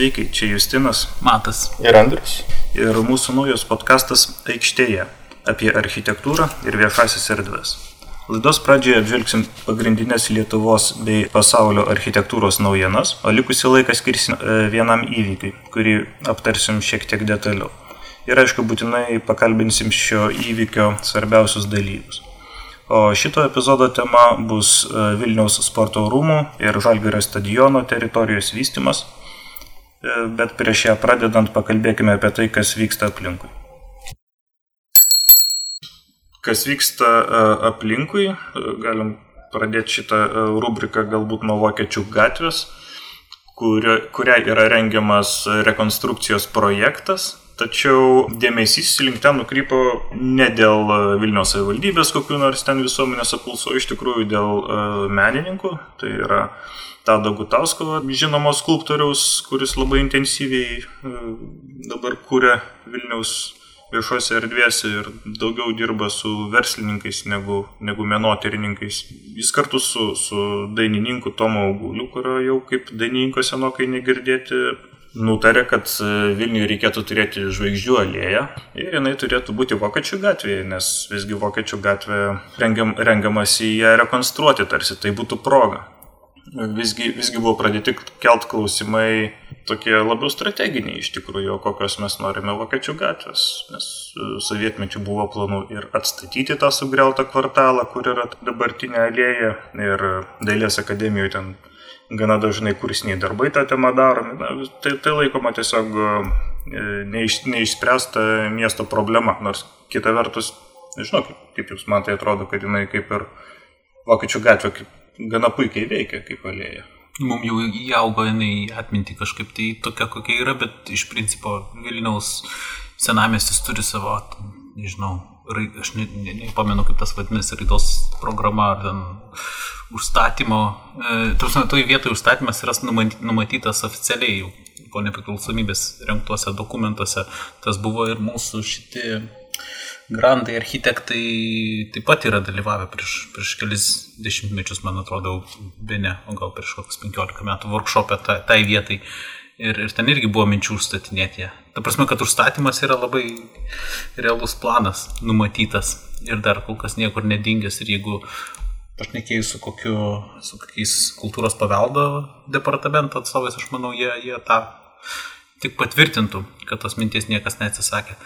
Sveiki, čia Justinas. Matas. Ir Andrius. Ir mūsų naujas podkastas Aikštėje apie architektūrą ir viešasis erdves. Laidos pradžioje apžvelgsim pagrindinės Lietuvos bei pasaulio architektūros naujienas, o likusį laiką skirsim e, vienam įvykiui, kurį aptarsim šiek tiek detaliau. Ir aišku, būtinai pakalbinsim šio įvykio svarbiausius dalyvius. O šito epizodo tema bus e, Vilniaus sporto rūmų ir Žalgirio stadiono teritorijos vystimas. E, bet prieš ją pradedant pakalbėkime apie tai, kas vyksta aplinkui. Kas vyksta e, aplinkui, galim pradėti šitą rubriką galbūt nuo Vokiečių gatvės, kurio, kuriai yra rengiamas rekonstrukcijos projektas Tačiau dėmesys link ten nukrypo ne dėl e, Vilniaus savivaldybės kokių nors ten visuomenės apklausų, iš tikrųjų dėl uh, menininkų. Tai yra Tado Gutausko, žinomo skulptoriaus, kuris labai intensyviai uh, dabar kūrė Vilniaus viešose erdvėse ir daugiau dirba su verslininkais negu, negu menotyrininkais. Jis kartu su, su dainininku Tomu Auguliu, kurio jau kaip dainininko senokai negirdėti, nutarė, kad e, Vilniuje reikėtų turėti žvaigždžių alėją ir jinai turėtų būti Vokiečių gatvėje, nes visgi Vokiečių gatvė rengiam, rengiamasi ją rekonstruoti, tarsi tai būtų proga. Visgi, visgi buvo pradėti kelt klausimai tokie labiau strateginiai iš tikrųjų, kokios mes norime Vokiečių gatvės. Nes e, sovietmečių buvo planų ir atstatyti tą sugriautą kvartalą, kur yra dabartinė alėja ir Dailės akademijoje ten gana dažnai kursiniai darbai tą temą daromi. Na, tai, tai laikoma tiesiog e, neiš, neišspręsta miesto problema, nors kita vertus, nežinau, kaip, kaip jūs man tai atrodo, kad jinai kaip ir Vokiečių gatvė kaip, gana puikiai veikia kaip alėja. Mums jau įaugo jinai atminti kažkaip tai tokia, kokia yra, bet iš principo Vilniaus senamestis turi savo, nežinau, aš nepamenu, ne, ne, kaip tas vadinasi, raidos programa ar ten užstatymo, e, tuose toj vietoje užstatymas yra numatytas oficialiai jau po nepriklausomybės renktuose dokumentuose. Tas buvo ir mūsų šitie grandai architektai taip pat yra dalyvavę prieš, prieš kelis dešimtmečius, man atrodo, be ne, o gal prieš kokius 15 metų workshopę tai, tai vietai. Ir, ir ten irgi buvo minčių užstatinėti ją. Ta prasme, kad užstatymas yra labai realus planas, numatytas ir dar kol kas niekur nedingęs. Ir jeigu pašnekėjus su, kokiu, su kokiais kultūros paveldo departamento atstovais, aš manau, jie, jie tą tik patvirtintų, kad tos minties niekas neatsisakė.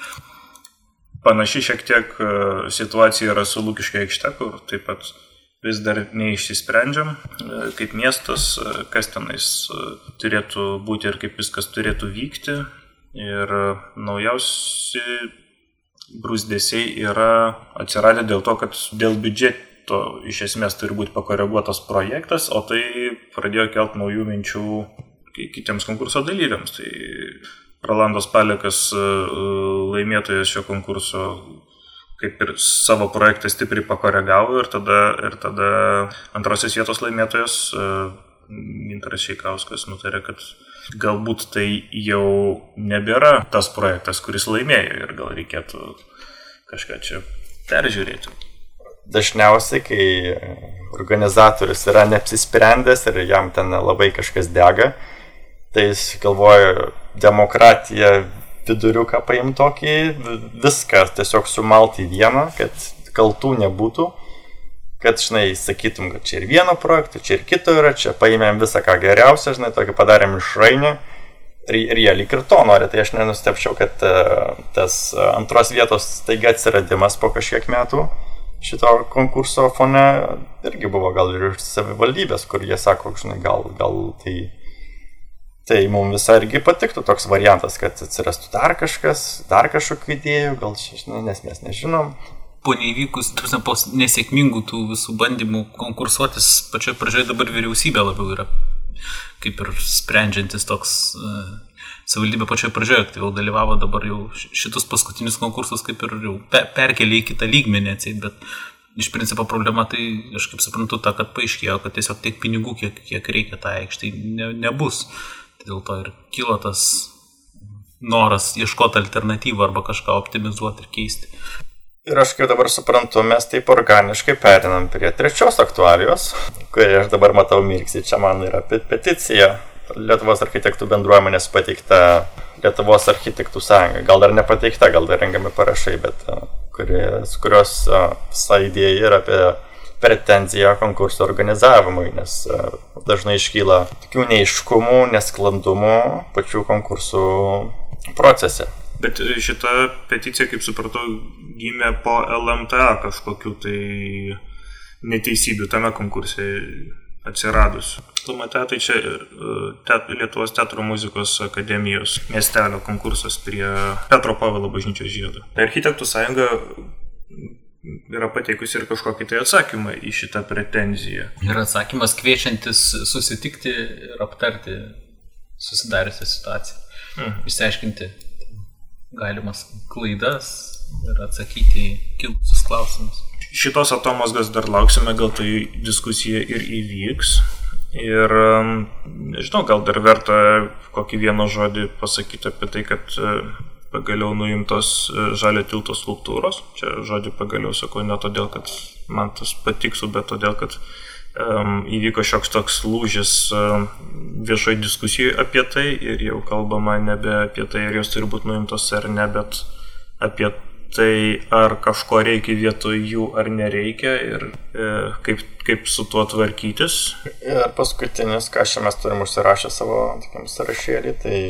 Panaši šiek tiek e, situacija yra su Lūkiškė aikšte, kur taip pat vis dar neišsisprendžiam, e, kaip miestas, e, kas tenais turėtų būti ir kaip viskas turėtų vykti. Ir naujausi brūzdėsiai yra atsiradę dėl to, kad dėl biudžeto to iš esmės turi būti pakoreguotas projektas, o tai pradėjo kelt naujų minčių kitiems konkurso dalyviams. Tai Rolandas Palekas e, laimėtojas šio konkurso kaip ir savo projektą stipriai pakoregavo ir tada, ir tada antrosios vietos laimėtojas e, Gintaras Šeikauskas nutarė, kad galbūt tai jau nebėra tas projektas, kuris laimėjo ir gal reikėtų kažką čia peržiūrėti. Dažniausiai, kai organizatorius yra neapsisprendęs ir jam ten labai kažkas dega, tai jis galvoja demokratiją viduriuką paimti tokį, viską tiesiog sumalti į vieną, kad kaltų nebūtų, kad, žinai, sakytum, kad čia ir vieno projekto, čia ir kito yra, čia paėmėm visą ką geriausia, žinai, tokį padarėm iš rainį. Ir, ir jie lyg ir to nori, tai aš nenustepčiau, kad uh, tas antros vietos taiga atsiradimas po kažkiek metų šito konkurso fone irgi buvo gal ir iš savivaldybės, kur jie sako, žinai, gal, gal tai, tai mums visai irgi patiktų toks variantas, kad atsirastų dar kažkas, dar kažkokių idėjų, gal čia, žinai, nes mes nežinom. Po neįvykus, tuose po nesėkmingų tų visų bandymų konkursuotis, pačioje pradžioje dabar vyriausybė labiau yra kaip ir sprendžiantis toks uh, savivaldybė pačioje pradžioje aktyviau dalyvavo, dabar jau šitus paskutinius konkursus kaip ir jau perkelė į kitą lygmenį atseit, bet iš principo problema tai, aš kaip suprantu, ta, kad paaiškėjo, kad tiesiog tiek pinigų, kiek, kiek reikia tą aikštį, ne, nebus. Tai dėl to ir kilo tas noras ieškoti alternatyvų arba kažką optimizuoti ir keisti. Ir aš kaip dabar suprantu, mes taip organiškai perinam prie trečios aktualijos, kurią aš dabar matau mirksi, čia man yra peticija Lietuvos architektų bendruomenės pateikta Lietuvos architektų sąjunga. Gal dar nepateikta, gal dar rengiami parašai, bet kuris, kurios visa idėja yra apie pretenziją konkurso organizavimui, nes dažnai iškyla tokių neiškumų, nesklandumų pačių konkursų procese. Bet šita peticija, kaip supratau, gimė po LMTA kažkokiu tai neteisybių tame konkurse atsiradus. LMTA tai čia e, tet, Lietuvos teatro muzikos akademijos miestelio konkursas prie Petro Pavelo bažnyčios žiedo. Architektų sąjunga yra pateikusi ir kažkokį tai atsakymą į šitą pretenziją. Ir atsakymas kviečiantis susitikti ir aptarti susidariusią situaciją. Mhm. Išsiaiškinti galimas klaidas ir atsakyti į kilusius klausimus. Šitos atomosgas dar lauksime, gal tai diskusija ir įvyks. Ir um, nežinau, gal dar verta kokį vieną žodį pasakyti apie tai, kad pagaliau nuimtos uh, žalio tilto skulptūros. Čia žodį pagaliau sakau ne todėl, kad man tas patiksų, bet todėl, kad um, įvyko šioks toks lūžis um, viešoje diskusijoje apie tai ir jau kalbama nebe apie tai, ar jos turi būti nuimtos ar ne, bet apie tai ar kažko reikia vietoj jų ar nereikia ir e, kaip, kaip su tuo tvarkytis. Ir paskutinis, ką šiandien mes turim užsirašę savo tokiam sąrašėlį, tai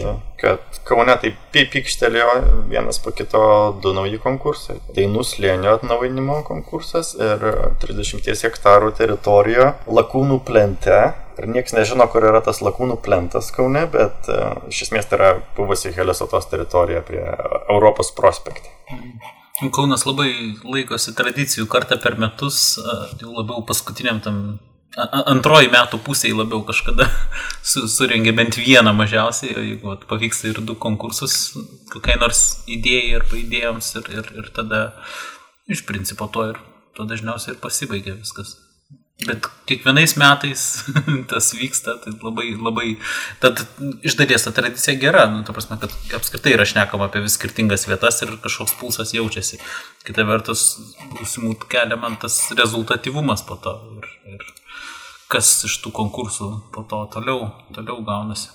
kad Kaune tai pykštelėjo vienas po kito du nauji konkursai. Dainų slėnio atnaujinimo konkursas ir 30 hektarų teritorija Lakūnų plente Ir niekas nežino, kur yra tas lakūnų plentas Kaune, bet uh, iš esmės tai yra buvusi Helesotos teritorija prie Europos prospekte. Kaunas labai laikosi tradicijų kartą per metus, jau labiau paskutiniam tam antroji metų pusėje labiau kažkada su, surengė bent vieną mažiausiai, jeigu at, pavyksta ir du konkursus, kokiai nors idėjai ar idėjoms ir, ir, ir tada iš principo to ir to dažniausiai ir pasibaigia viskas. Bet kiekvienais metais tas vyksta, tai labai, labai, tad iš dalies ta tradicija gera, nu, ta prasme, kad apskritai yra šnekama apie vis skirtingas vietas ir kažkoks pulsas jaučiasi. Kita vertus, klausimų kelia man tas rezultatyvumas po to ir, ir kas iš tų konkursų po to toliau, toliau gaunasi.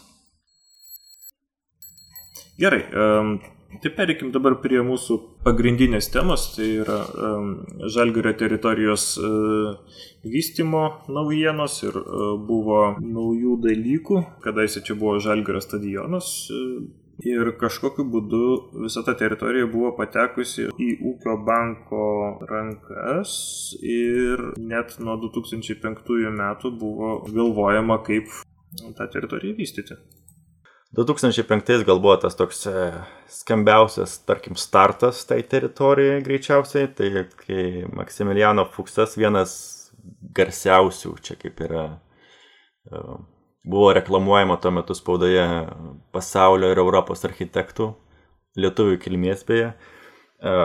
Gerai, um, Tai pereikim dabar prie mūsų pagrindinės temos, tai yra um, Žalgirio teritorijos uh, vystimo naujienos ir uh, buvo naujų dalykų, kadaise čia buvo Žalgirio stadionas uh, ir kažkokiu būdu visa ta teritorija buvo patekusi į ūkio banko rankas ir net nuo 2005 metų buvo galvojama, kaip tą teritoriją vystyti. 2005 gal buvo tas toks e, skambiausias, tarkim, startas tai teritorijai greičiausiai, tai kai Maksimiliano Fuksas, vienas garsiausių, čia kaip yra, e, buvo reklamuojama tuo metu spaudoje pasaulio ir Europos architektų, lietuvių kilmės beje, e,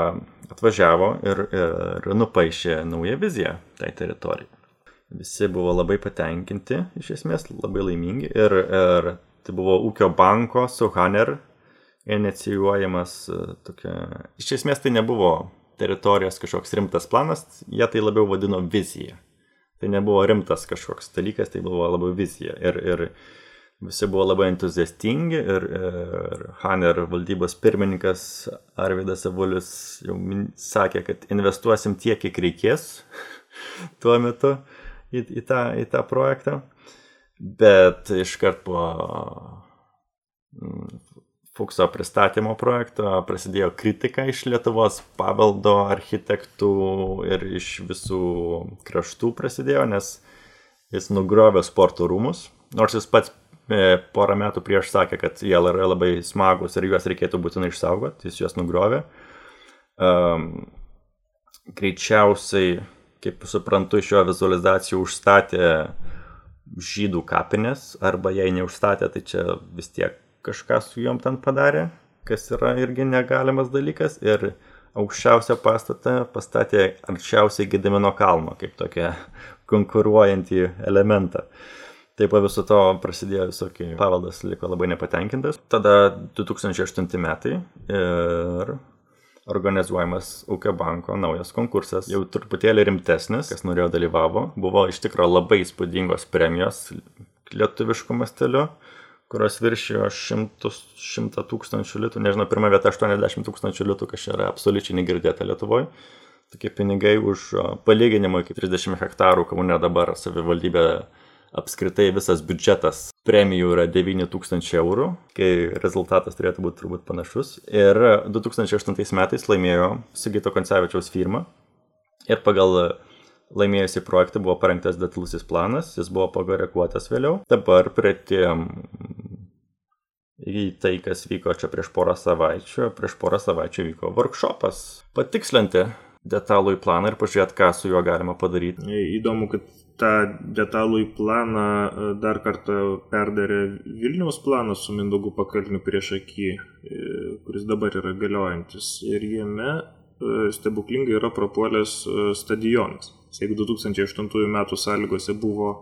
atvažiavo ir, ir nupaišė naują viziją tai teritorijai. Visi buvo labai patenkinti, iš esmės labai laimingi ir, ir Tai buvo ūkio banko su Haner inicijuojamas e, tokia. Iš esmės tai nebuvo teritorijos kažkoks rimtas planas, jie tai labiau vadino vizija. Tai nebuvo rimtas kažkoks dalykas, tai buvo labiau vizija. Ir, ir visi buvo labai entuziastingi ir, ir Haner valdybos pirmininkas Arvidas Avulis jau sakė, kad investuosim tiek, kiek reikės tuo metu į, į, tą, į tą projektą. Bet iškart po mm, Fukso pristatymo projekto prasidėjo kritika iš Lietuvos paveldo architektų ir iš visų kraštų prasidėjo, nes jis nugrovė sporto rūmus, nors jis pats e, porą metų prieš sakė, kad jie yra labai smagus ir juos reikėtų būtinai išsaugoti, jis juos nugrovė. Um, greičiausiai, kaip suprantu, iš jo vizualizacijų užstatė žydų kapinės, arba jei neužstatė, tai čia vis tiek kažką su juom ten padarė, kas yra irgi negalimas dalykas. Ir aukščiausią pastatą pastatė arčiausiai Gedimino kalno, kaip tokia konkuruojantį elementą. Taip po viso to prasidėjo visokie paveldas, liko labai nepatenkintas. Tada 2008 metai ir organizuojamas ūkio banko naujas konkursas, jau truputėlį rimtesnis, kas norėjo dalyvavo. Buvo iš tikrųjų labai įspūdingos premijos lietuviškų masteliu. Kurios viršijo 100, 100 tūkstančių litų, nežinau, pirma vieta 80 tūkstančių litų, kas yra absoliučiai negirdėta Lietuvoje. Tokie pinigai už palyginimą iki 30 hektarų, kaune dabar savivaldybė apskritai visas biudžetas premijų yra 9000 eurų, kai rezultatas turėtų būti turbūt panašus. Ir 2008 metais laimėjo Sigito Koncevičiaus firma ir pagal laimėjusi projektą buvo parengtas detalusis planas, jis buvo pagoreguotas vėliau. Dabar prietėm į tai, kas vyko čia prieš porą savaičių. Prieš porą savaičių vyko workshopas patikslinti detalų į planą ir pažiūrėti, ką su juo galima padaryti. Įdomu, kad tą detalų į planą e, dar kartą perdarė Vilniaus planas su Mindogu pakalniu prieš akį, e, kuris dabar yra galiojantis. Ir jame e, stebuklingai yra prapuolęs stadionas. Jeigu 2008 metų sąlygose buvo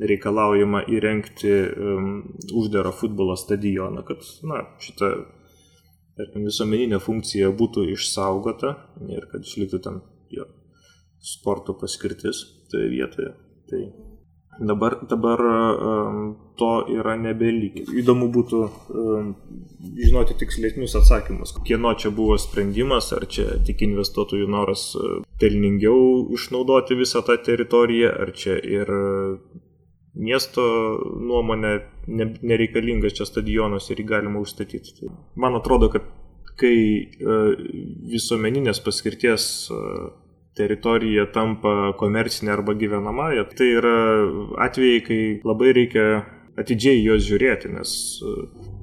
reikalaujama įrengti um, uždarą futbolo stadioną, kad na, šita tarkim, visuomeninė funkcija būtų išsaugota ir kad išliktų ten jo sporto paskirtis toje vietoje. Tai dabar, dabar um, to yra nebelygiai. Įdomu būtų um, žinoti tikslesnius atsakymus. Kieno čia buvo sprendimas, ar čia tik investuotojų noras uh, pelningiau išnaudoti visą tą teritoriją, ar čia ir miesto nuomonė nereikalingas čia stadionas ir jį galima užstatyti. Tai man atrodo, kad kai uh, visuomeninės paskirties teritorija tampa komercinė arba gyvenamąją. Tai yra atvejai, kai labai reikia atidžiai juos žiūrėti, nes e,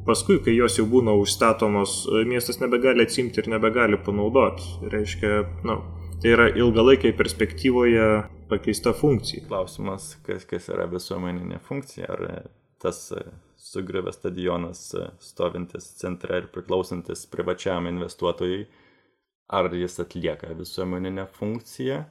paskui, kai jos jau būna užstatomos, e, miestas nebegali atsimti ir nebegali panaudoti. Reiškia, na, tai yra ilgalaikiai perspektyvoje pakeista funkcija. Klausimas, kas, kas yra visuomeninė funkcija, ar tas e, sugriuvęs stadionas stovintis centre ir priklausantis privačiam investuotojui ar jis atlieka visuomeninę funkciją.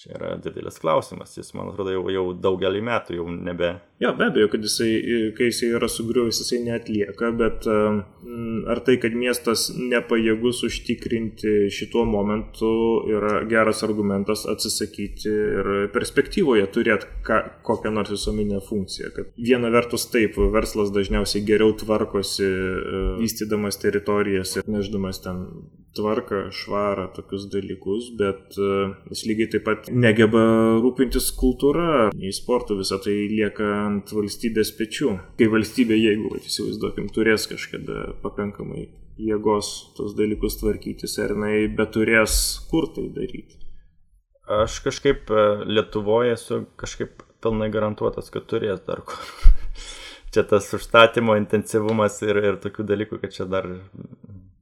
Čia yra didelis klausimas, jis, man atrodo, jau, jau daugelį metų jau nebe. Ja, be abejo, kad jisai, kai jisai yra sugriuvęs, jisai neatlieka, bet ar tai, kad miestas nepajėgus užtikrinti šituo momentu yra geras argumentas atsisakyti ir perspektyvoje turėti ką, kokią nors visuomeninę funkciją. Kad viena vertus taip, verslas dažniausiai geriau tvarkosi, e, vystydamas teritorijas ir neždamas ten tvarką, švarą, tokius dalykus, bet e, jis lygiai taip pat negeba rūpintis kultūra, nei sportu, visą tai lieka ant valstybės pečių. Kai valstybė, jeigu, va, įsivaizduokim, turės kažkada pakankamai jėgos tos dalykus tvarkytis, ar jinai beturės kur tai daryti. Aš kažkaip e, Lietuvoje esu kažkaip pilnai garantuotas, kad turės dar kur. čia tas užstatymo intensyvumas ir, ir tokių dalykų, kad čia dar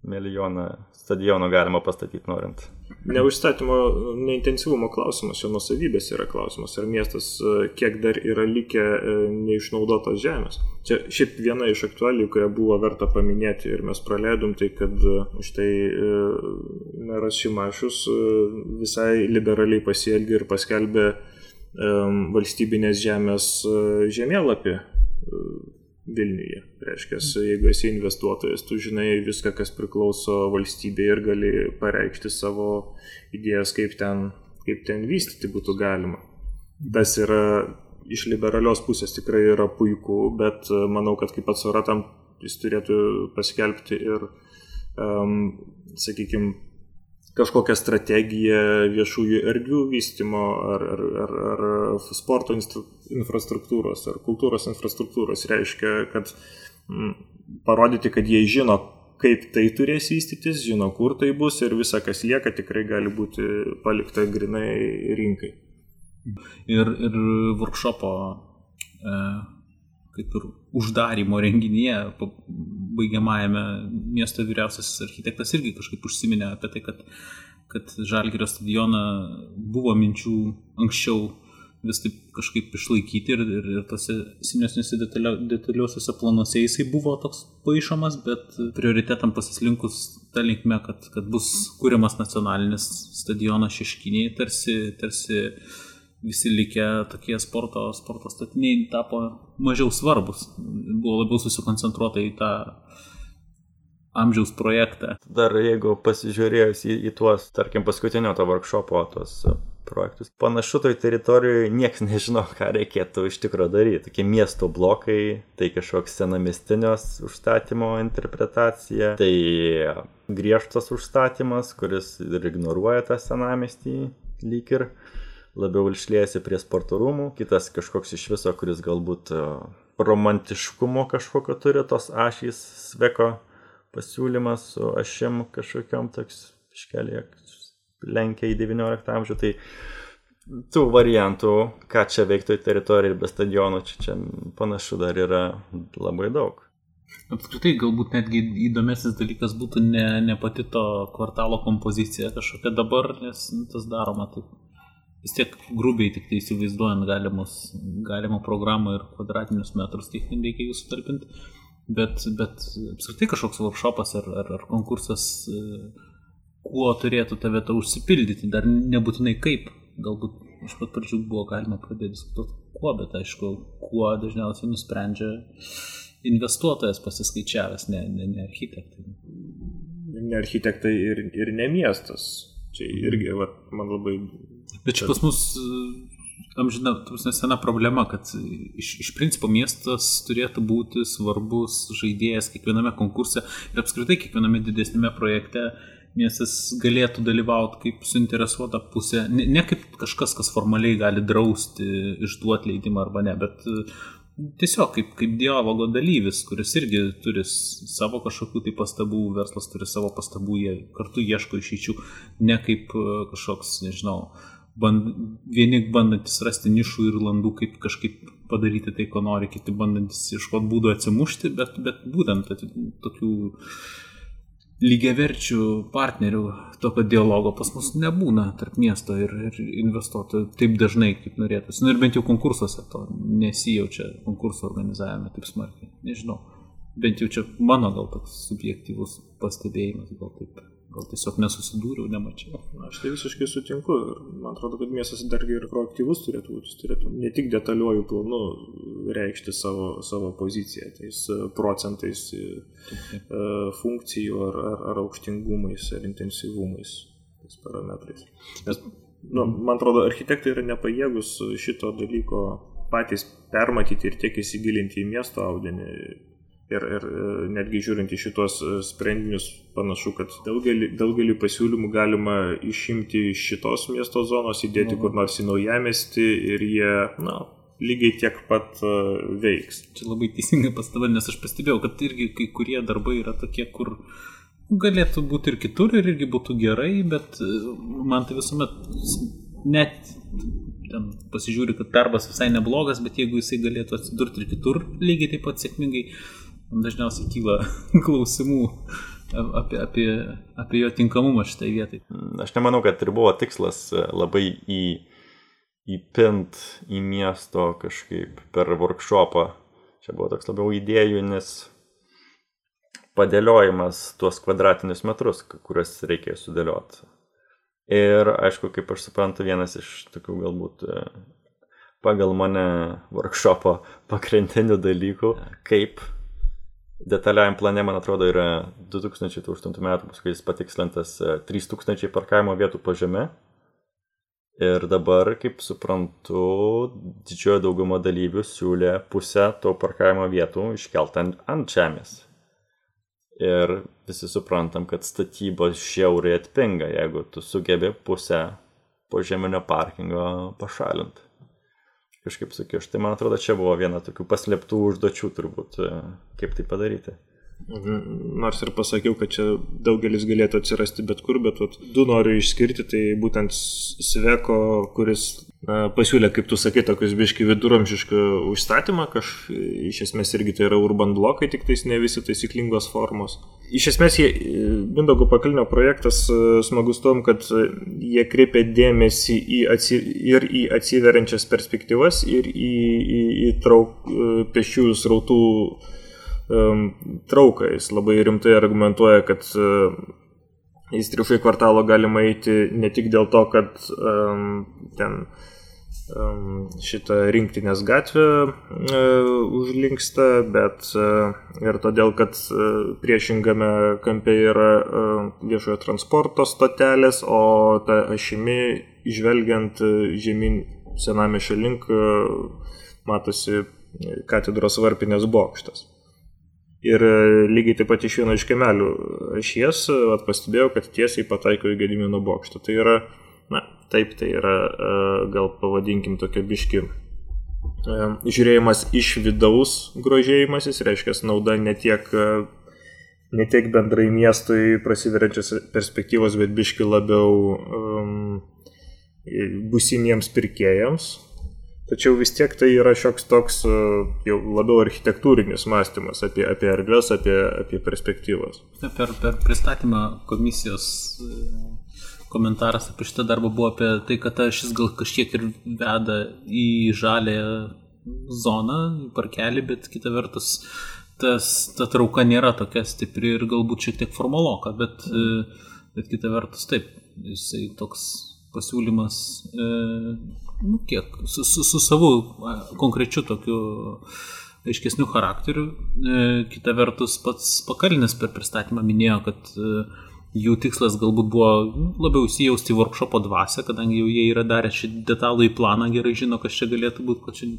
milijoną stadionų galima pastatyti norint. Ne užstatymo, neintensyvumo klausimas, jo nusavybės yra klausimas, ar miestas e, kiek dar yra likę e, neišnaudotos žemės. Čia šiaip viena iš aktualijų, kurią buvo verta paminėti ir mes praleidom, tai kad e, štai meras Šimašius visai liberaliai pasielgė ir paskelbė valstybinės žemės žemėlapį Vilniuje. Reiškia, jeigu esi investuotojas, tu žinai viską, kas priklauso valstybėje ir gali pareikšti savo idėjas, kaip ten, kaip ten vystyti būtų galima. Tas yra iš liberalios pusės tikrai yra puiku, bet e, manau, kad kaip atsvara tam jis turėtų paskelbti ir, um, sakykime, kažkokią strategiją viešųjų erdvių vystimo ar, ar, ar, ar sporto infrastruktūros ar kultūros infrastruktūros. Reiškia, kad m, parodyti, kad jie žino, kaip tai turės vystytis, žino, kur tai bus ir visa, kas lieka, tikrai gali būti palikta grinai rinkai. Ir, ir workshopo e, kaip ir uždarimo renginyje, baigiamajame miesto vyriausiasis architektas irgi kažkaip užsiminė apie tai, kad, kad Žalgirio stadioną buvo minčių anksčiau vis taip kažkaip išlaikyti ir, ir, ir tose senesniuose detaliuosiuose planuose jisai buvo toks paaišomas, bet prioritetam pasislinkus tą linkme, kad, kad bus kūriamas nacionalinis stadionas šeškiniai, tarsi, tarsi visi likę tokie sporto, sporto statiniai tapo mažiau svarbus, buvo labiau susikoncentruota į tą amžiaus projektą. Dar jeigu pasižiūrėjus į, į tuos, tarkim, paskutinio to workshopo, tuos projektus. Panašu, toj teritorijoje niekas nežino, ką reikėtų iš tikrųjų daryti. Tokie miesto blokai, tai kažkoks senamestinios užstatymo interpretacija, tai griežtas užstatymas, kuris ir ignoruoja tą senamestį lyg ir labiau išliejasi prie sporto rūmų, kitas kažkoks iš viso, kuris galbūt e, romantiškumo kažkokio turi tos ašys sveko pasiūlymas su ašim kažkokiam toks iškelė lenkia į 19 amžių, tai tų variantų, ką čia veiktų į teritoriją be stadionų, čia, čia panašu dar yra labai daug. Apskritai, galbūt netgi įdomesnis dalykas būtų ne, ne pati to kvartalo kompozicija kažkokia dabar, nes tas daroma taip vis tiek grubiai tik tai įsivaizduojant galimus, galimą programą ir kvadratinius metrus, ten reikia jų sutalpinti, bet, bet apskritai kažkoks workshopas ar, ar, ar konkursas, e, kuo turėtų ta vieta užsipildyti, dar nebūtinai kaip, galbūt iš pat pradžių buvo galima pradėti diskutuoti kuo, bet aišku, kuo dažniausiai nusprendžia investuotojas pasiskaičiavęs, ne, ne, ne architektai. Ne architektai ir, ir ne miestas. Čia irgi, va, man labai Bet čia pas mus amžina, sena problema, kad iš, iš principo miestas turėtų būti svarbus žaidėjas kiekviename konkurse ir apskritai kiekviename didesnėme projekte miestas galėtų dalyvauti kaip suinteresuota pusė, ne, ne kaip kažkas, kas formaliai gali drausti, išduoti leidimą arba ne, bet tiesiog kaip, kaip dialogo dalyvis, kuris irgi turi savo kažkokių tai pastabų, verslas turi savo pastabų, jie kartu ieško išeičių, ne kaip kažkoks, nežinau, band, vieni bandantis rasti nišų ir landų, kaip kažkaip padaryti tai, ko nori, kiti bandantis iškot būdų atsimušti, bet, bet būtent tokių lygiaverčių partnerių tokio dialogo pas mus nebūna tarp miesto ir, ir investuotojų taip dažnai, kaip norėtųsi. Nu ir bent jau konkursuose to nesijaučia konkurso organizavime taip smarkiai. Nežinau. Bent jau čia mano gal toks subjektyvus pastebėjimas, gal taip gal tiesiog nesusidūriau, nemačiau. Aš tai visiškai sutinku ir man atrodo, kad miestas dargi ir proaktyvus turėtų būti, jis turėtų ne tik detaliuoju planu reikšti savo, savo poziciją, tais e, procentais e, e, funkcijų ar, ar, ar aukštingumais, ar intensyvumais, tais parametrais. Nes, nu, man atrodo, architektai yra nepajėgus šito dalyko patys permatyti ir tiek įsigilinti į miesto audinį Ir, ir e, netgi žiūrint į šitos e, sprendinius, panašu, kad daugelį, daugelį pasiūlymų galima išimti iš šitos miesto zonos, įdėti mhm. kur nors į naujamestį ir jie, na, lygiai tiek pat e, veiks. Čia labai teisinga pastaba, nes aš pastebėjau, kad irgi kai kurie darbai yra tokie, kur galėtų būti ir kitur ir irgi būtų gerai, bet man tai visuomet net ten pasižiūri, kad darbas visai neblogas, bet jeigu jisai galėtų atsidurti ir kitur lygiai taip pat sėkmingai, dažniausiai kyla klausimų apie, apie, apie jo tinkamumą šitai vietai. Mm, aš nemanau, kad ir buvo tikslas e, labai į, įpint į miesto kažkaip per workshopą. Čia buvo toks labiau idėjų, nes padėliojimas tuos kvadratinius metrus, kuriuos reikėjo sudėlioti. Ir aišku, kaip aš suprantu, vienas iš tokių galbūt e, pagal mane workshopo pagrindinių dalykų, kaip detaliajam plane, man atrodo, yra 2008 metų, paskui jis patikslintas 3000 e, parkavimo vietų po žemė. Ir dabar, kaip suprantu, didžioji dauguma dalyvių siūlė pusę to parkavimo vietų iškelti ant, ant žemės. Ir visi suprantam, kad statybos žiauriai atpinga, jeigu tu sugebi pusę požeminio parkingo pašalinti kažkaip sukišti. Tai man atrodo, čia buvo viena tokių paslėptų užduočių turbūt, e, kaip tai padaryti. Nors ir pasakiau, kad čia daugelis galėtų atsirasti bet kur, bet vat, du noriu išskirti, tai būtent Sveko, kuris na, pasiūlė, kaip tu sakai, tokius biški viduramžišką užstatymą, kaž iš esmės irgi tai yra urban blokai, tik tais ne visi taisyklingos formos. Iš esmės, jie, Bindogo pakalnio projektas e, smagus tom, kad jie kreipia dėmesį į atsi, ir į atsiveriančias perspektyvas, ir į, į, į trauk, e, pešiųjų srautų trauką. Jis labai rimtai argumentuoja, kad uh, į striušai kvartalo galima eiti ne tik dėl to, kad um, ten šitą rinktinės gatvę e, užlinksta, bet e, ir todėl, kad e, priešingame kampe yra viešojo transporto stotelės, o ta ašimi, žvelgiant žemyn senamešio link, matosi katedros varpinės bokštas. Ir lygiai taip pat iš vieno iš kemelių ašies pastebėjau, kad tiesiai pataiko į Gedimino bokštą. Tai yra Na, taip, tai yra e, gal pavadinkim tokia biški e, žiūrėjimas iš vidaus grožėjimasis, reiškia nauda ne tiek, e, ne tiek bendrai miestui prasiveriančios perspektyvos, bet biški labiau um, busimiems pirkėjams. Tačiau vis tiek tai yra šioks toks jau labiau architektūrinis mąstymas apie, apie erdves, apie, apie perspektyvas. Per, per pristatymą komisijos komentaras apie šitą darbą buvo apie tai, kad šis gal kažkiek ir veda į žalę zoną, parkelį, bet kita vertus tas, ta trauka nėra tokia stipri ir galbūt šiek tiek formaloka, bet, bet kita vertus taip, jisai toks pasiūlymas, e, nu kiek, su, su, su savo konkrečiu tokiu aiškesniu charakteriu. E, kita vertus, pats Pakalinis per pristatymą minėjo, kad e, jų tikslas galbūt buvo labiau įsijausti workshopo dvasę, kadangi jau jie yra darę šį detalų į planą, gerai žino, kas čia galėtų būti čia,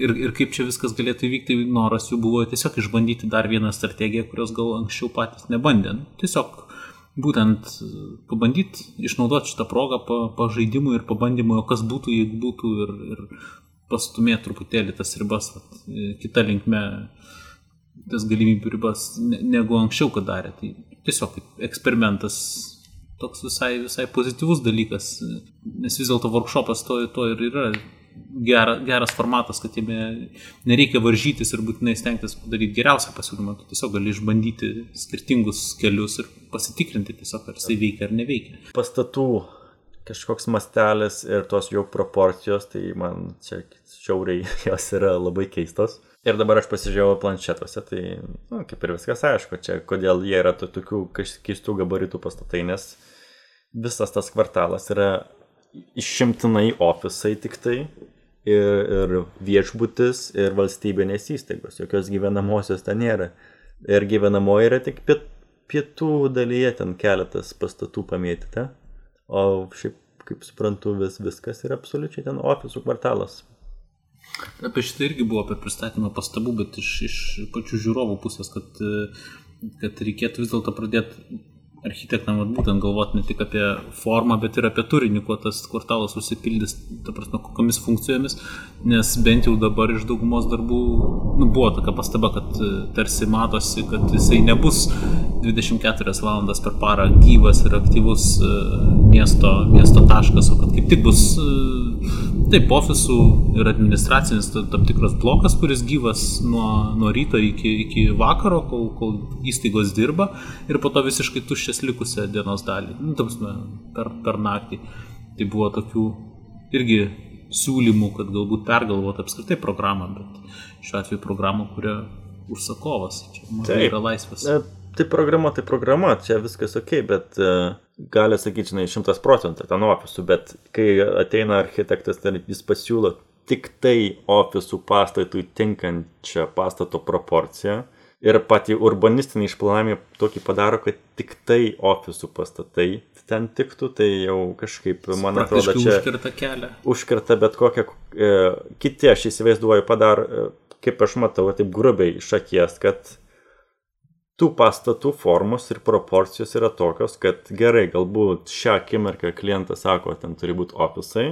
ir, ir kaip čia viskas galėtų įvykti. Noras jų buvo tiesiog išbandyti dar vieną strategiją, kurios gal anksčiau patys nebandė. Tiesiog būtent pabandyti išnaudoti šitą progą pažaidimui pa ir pabandymui, o kas būtų, jeigu būtų ir, ir pastumėti truputėlį tas ribas vat, kitą linkmę tas galimybių ribas negu anksčiau, kad darė. Tai tiesiog eksperimentas toks visai, visai pozityvus dalykas, nes vis dėlto workshopas to, to ir yra gera, geras formatas, kad jame nereikia varžytis ir būtinai stengtis padaryti geriausią pasiūlymą, tu tiesiog gali išbandyti skirtingus kelius ir pasitikrinti tiesiog, ar jisai veikia ar neveikia. Pastatų kažkoks mastelis ir tos jau proporcijos, tai man čia šiauriai jos yra labai keistos. Ir dabar aš pasižiūrėjau planšetuose, tai nu, kaip ir viskas aišku, čia kodėl jie yra to, tokių keistų gabaritų pastatai, nes visas tas kvartalas yra išimtinai ofisai tik tai ir, ir viešbutis ir valstybinės įstaigos, jokios gyvenamosios ten nėra. Ir gyvenamoji yra tik piet, pietų dalyje ten keletas pastatų pamėtyta, o šiaip, kaip suprantu, vis, viskas yra absoliučiai ten ofisų kvartalas. Apie šitą irgi buvo apie pristatymą pastabų, bet iš, iš pačių žiūrovų pusės, kad, kad reikėtų vis dėlto pradėti architektam būtent galvoti ne tik apie formą, bet ir apie turinį, kuo tas kvartalas užsipildys, ta prasme, kokiamis funkcijomis, nes bent jau dabar iš daugumos darbų nu, buvo tokia pastaba, kad tarsi matosi, kad jisai nebus 24 valandas per parą gyvas ir aktyvus miesto, miesto taškas, o kad kaip tik bus Taip, ofisų ir administracinis tam tikras blokas, kuris gyvas nuo, nuo ryto iki, iki vakaro, kol, kol įstaigos dirba ir po to visiškai tuščias likusią dienos dalį, nu, tamsime, per, per naktį. Tai buvo tokių irgi siūlymų, kad galbūt pergalvoti apskritai programą, bet šiuo atveju programą, kurią užsakovas, čia man yra laisvas. Tai programa, tai programa, čia viskas ok, bet uh, gali sakyti, žinai, šimtas procentų ten ofisų, bet kai ateina architektas, tai jis pasiūlo tik tai ofisų pastatui tinkančią pastato proporciją ir patį urbanistinį išplanavimą tokį padaro, kad tik tai ofisų pastatai ten tiktų, tai jau kažkaip, man atrodo, čia užkirta kelią. Užkirta bet kokią, e, kiti aš įsivaizduoju, padaro, e, kaip aš matau, taip grubiai iš akies, kad tų pastatų formos ir proporcijos yra tokios, kad gerai, galbūt šią akimirką klientas sako, ten turi būti ofisai,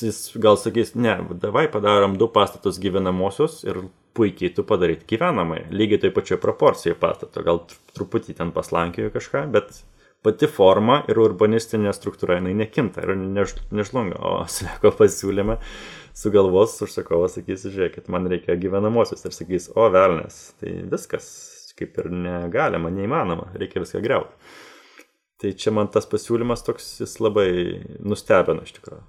jis gal sakys, ne, davai padarom du pastatus gyvenamosios ir puikiai tu padaryti gyvenamai, lygiai taip pačioje proporcijoje pastato, gal truputį ten paslankėjo kažką, bet pati forma ir urbanistinė struktūra jinai nekinta. Ir než, nežlunga, o Sleko pasiūlyme sugalvos užsakovas sakys, žiūrėkit, man reikia gyvenamosios. Ir sakys, o velnės, tai viskas, kaip ir negalima, neįmanoma, reikia viską greuti. Tai čia man tas pasiūlymas toks, jis labai nustebino iš tikrųjų.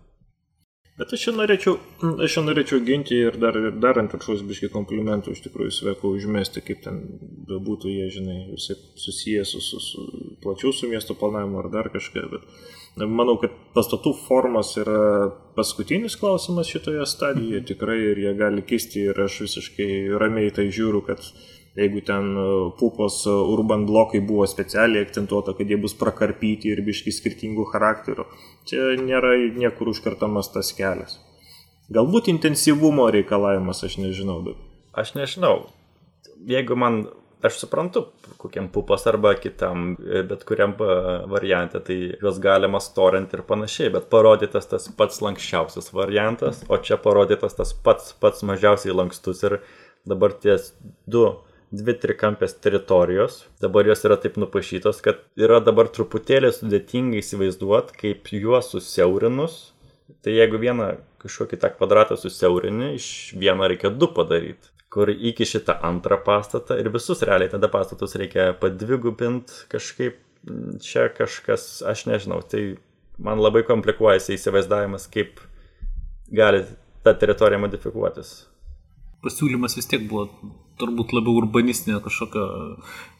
Bet aš čia norėčiau, aš čia norėčiau ginti ir dar, dar ant viršaus biški komplimentų iš tikrųjų sveko užmesti, kaip ten bebūtų jie, žinai, visi susijęs su, su, su plačiau su miesto planavimu ar dar kažką, bet manau, kad pastatų formas yra paskutinis klausimas šitoje stadijoje tikrai ir jie gali kisti ir aš visiškai ramiai tai žiūriu, kad Jeigu ten e, pupos e, urban blokai buvo specialiai akcentuota, kad jie bus prakarpyti ir biški skirtingų charakterių, čia nėra niekur užkartamas tas kelias. Galbūt intensyvumo reikalavimas, aš nežinau, bet. Aš nežinau. Jeigu man, aš suprantu, kokiam pupos arba kitam, e, bet kuriam variantui, tai juos galima storinti ir panašiai, bet parodytas tas pats lankščiausias variantas, o čia parodytas tas pats, pats mažiausiai lankstus ir dabar ties du dvi trikampės teritorijos. Dabar jos yra taip nupašytos, kad yra dabar truputėlį sudėtinga įsivaizduoti, kaip juos susiaurinus. Tai jeigu vieną kažkokį tą kvadratą susiaurini, iš vieno reikia du padaryti kur iki šitą antrą pastatą ir visus realiai tada pastatus reikia padvigubinti kažkaip, čia kažkas, aš nežinau, tai man labai komplikuojasi įsivaizdavimas, kaip gali ta teritorija modifikuotis pasiūlymas vis tiek buvo turbūt labiau urbanistinė kažkokio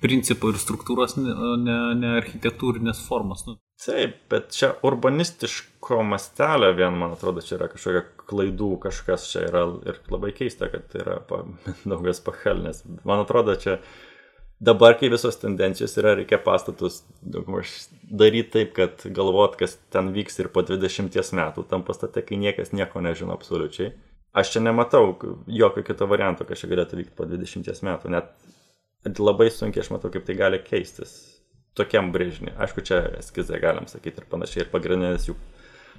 principo ir struktūros, ne, ne architektūrinės formos. Nu. Taip, bet čia urbanistiško mastelio vien, man atrodo, čia yra kažkokia klaidų, kažkas čia yra ir labai keista, kad tai yra pa, daugas pachelnės. Man atrodo, čia dabar, kai visos tendencijos yra, reikia pastatus daugmaž daryti taip, kad galvot, kas ten vyks ir po 20 metų tam pastate, kai niekas nieko nežino absoliučiai aš čia nematau jokio kito varianto, kas čia galėtų vykti po 20 metų. Net labai sunkiai aš matau, kaip tai gali keistis tokiam brėžiniui. Aišku, čia eskizai galim sakyti ir panašiai. Ir pagrindinis jų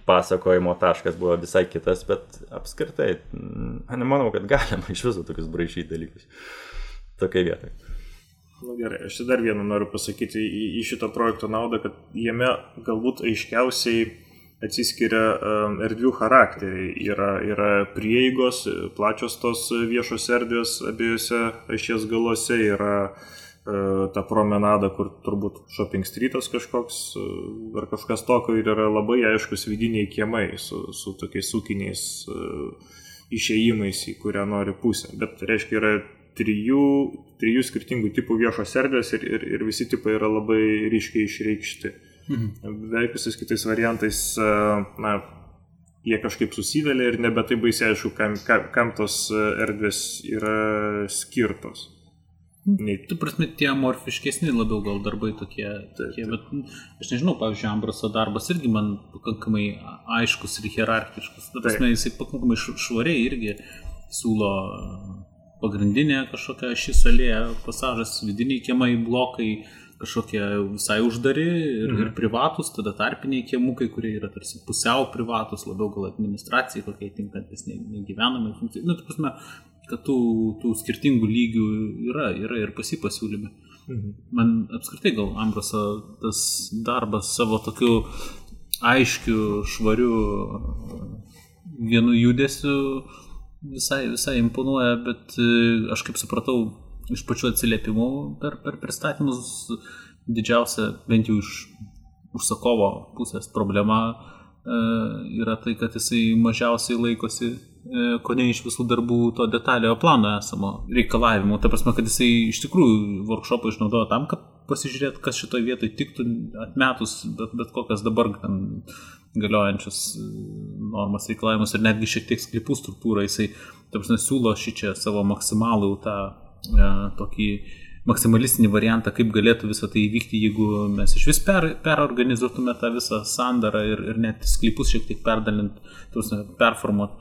pasakojimo taškas buvo visai kitas, bet apskritai, aš nemanau, kad galima iš viso tokius braižyti dalykus tokiai vietai. Na nu, gerai, aš dar vieną noriu pasakyti į, į šito projekto naudą, kad jame galbūt aiškiausiai atsiskiria erdvių charakteriai. Yra, yra prieigos, plačios tos viešos erdvės abiejose ašies galuose, yra e, ta promenada, kur turbūt shopping streetas kažkoks e, ar kažkas tokio ir yra labai aiškus vidiniai kiemai su, su tokiais ūkiniais e, išėjimais į kurią nori pusę. Bet reiškia, yra trijų, trijų skirtingų tipų viešos erdvės ir, ir, ir visi tipai yra labai ryškiai išreikšti. Mhm. Beveik visais kitais variantais, e, na, jie kažkaip susivelia ir nebe tai baisiai aišku, kam, kam, kam tos e, erdvės yra skirtos. Mhm. Nei... Tu prasme, tie amorfiškesni labiau gal darbai tokie, tokie bet aš nežinau, pavyzdžiui, Ambroso darbas irgi man pakankamai aiškus ir hierarchiškas. Ta prasme, jisai pakankamai švariai irgi siūlo pagrindinė kažkokia šis alėja, pasažas, vidiniai kiemai, blokai, uh, kažkokie visai uždari ir, mhm. ir privatus, tada tarpiniai kiemukai, kurie yra tarsi pusiau privatus, labiau gal administracijai, kokie tinkantis negyvenamai funkcijai. Nu, tai prasme, kad tų, tų skirtingų lygių yra, yra ir pasipasiūlyme. Mhm. Man apskritai gal Ambroso tas darbas savo tokiu aiškiu, švariu vienu judesiu visai, visai imponuoja, bet e, aš kaip supratau, iš pačių atsiliepimų per, per pristatymus didžiausia, bent jau iš užsakovo pusės problema e, yra tai, kad jisai mažiausiai laikosi e, ko ne iš visų darbų to detaliojo plano esamo reikalavimų. Ta prasme, kad jisai iš tikrųjų workshopą išnaudojo tam, kad pasižiūrėt, kas šitoje vietoje tiktų atmetus bet, bet kokias dabar ten galiojančius e, normas reikalavimus ir netgi šiek tiek sklypų struktūrą. Jisai, ta prasme, siūlo šį čia savo maksimalų tą tokį maksimalistinį variantą, kaip galėtų visą tai įvykti, jeigu mes iš vis per, perorganizuotume tą visą sandarą ir, ir net sklypus šiek tiek perdalint, performuot.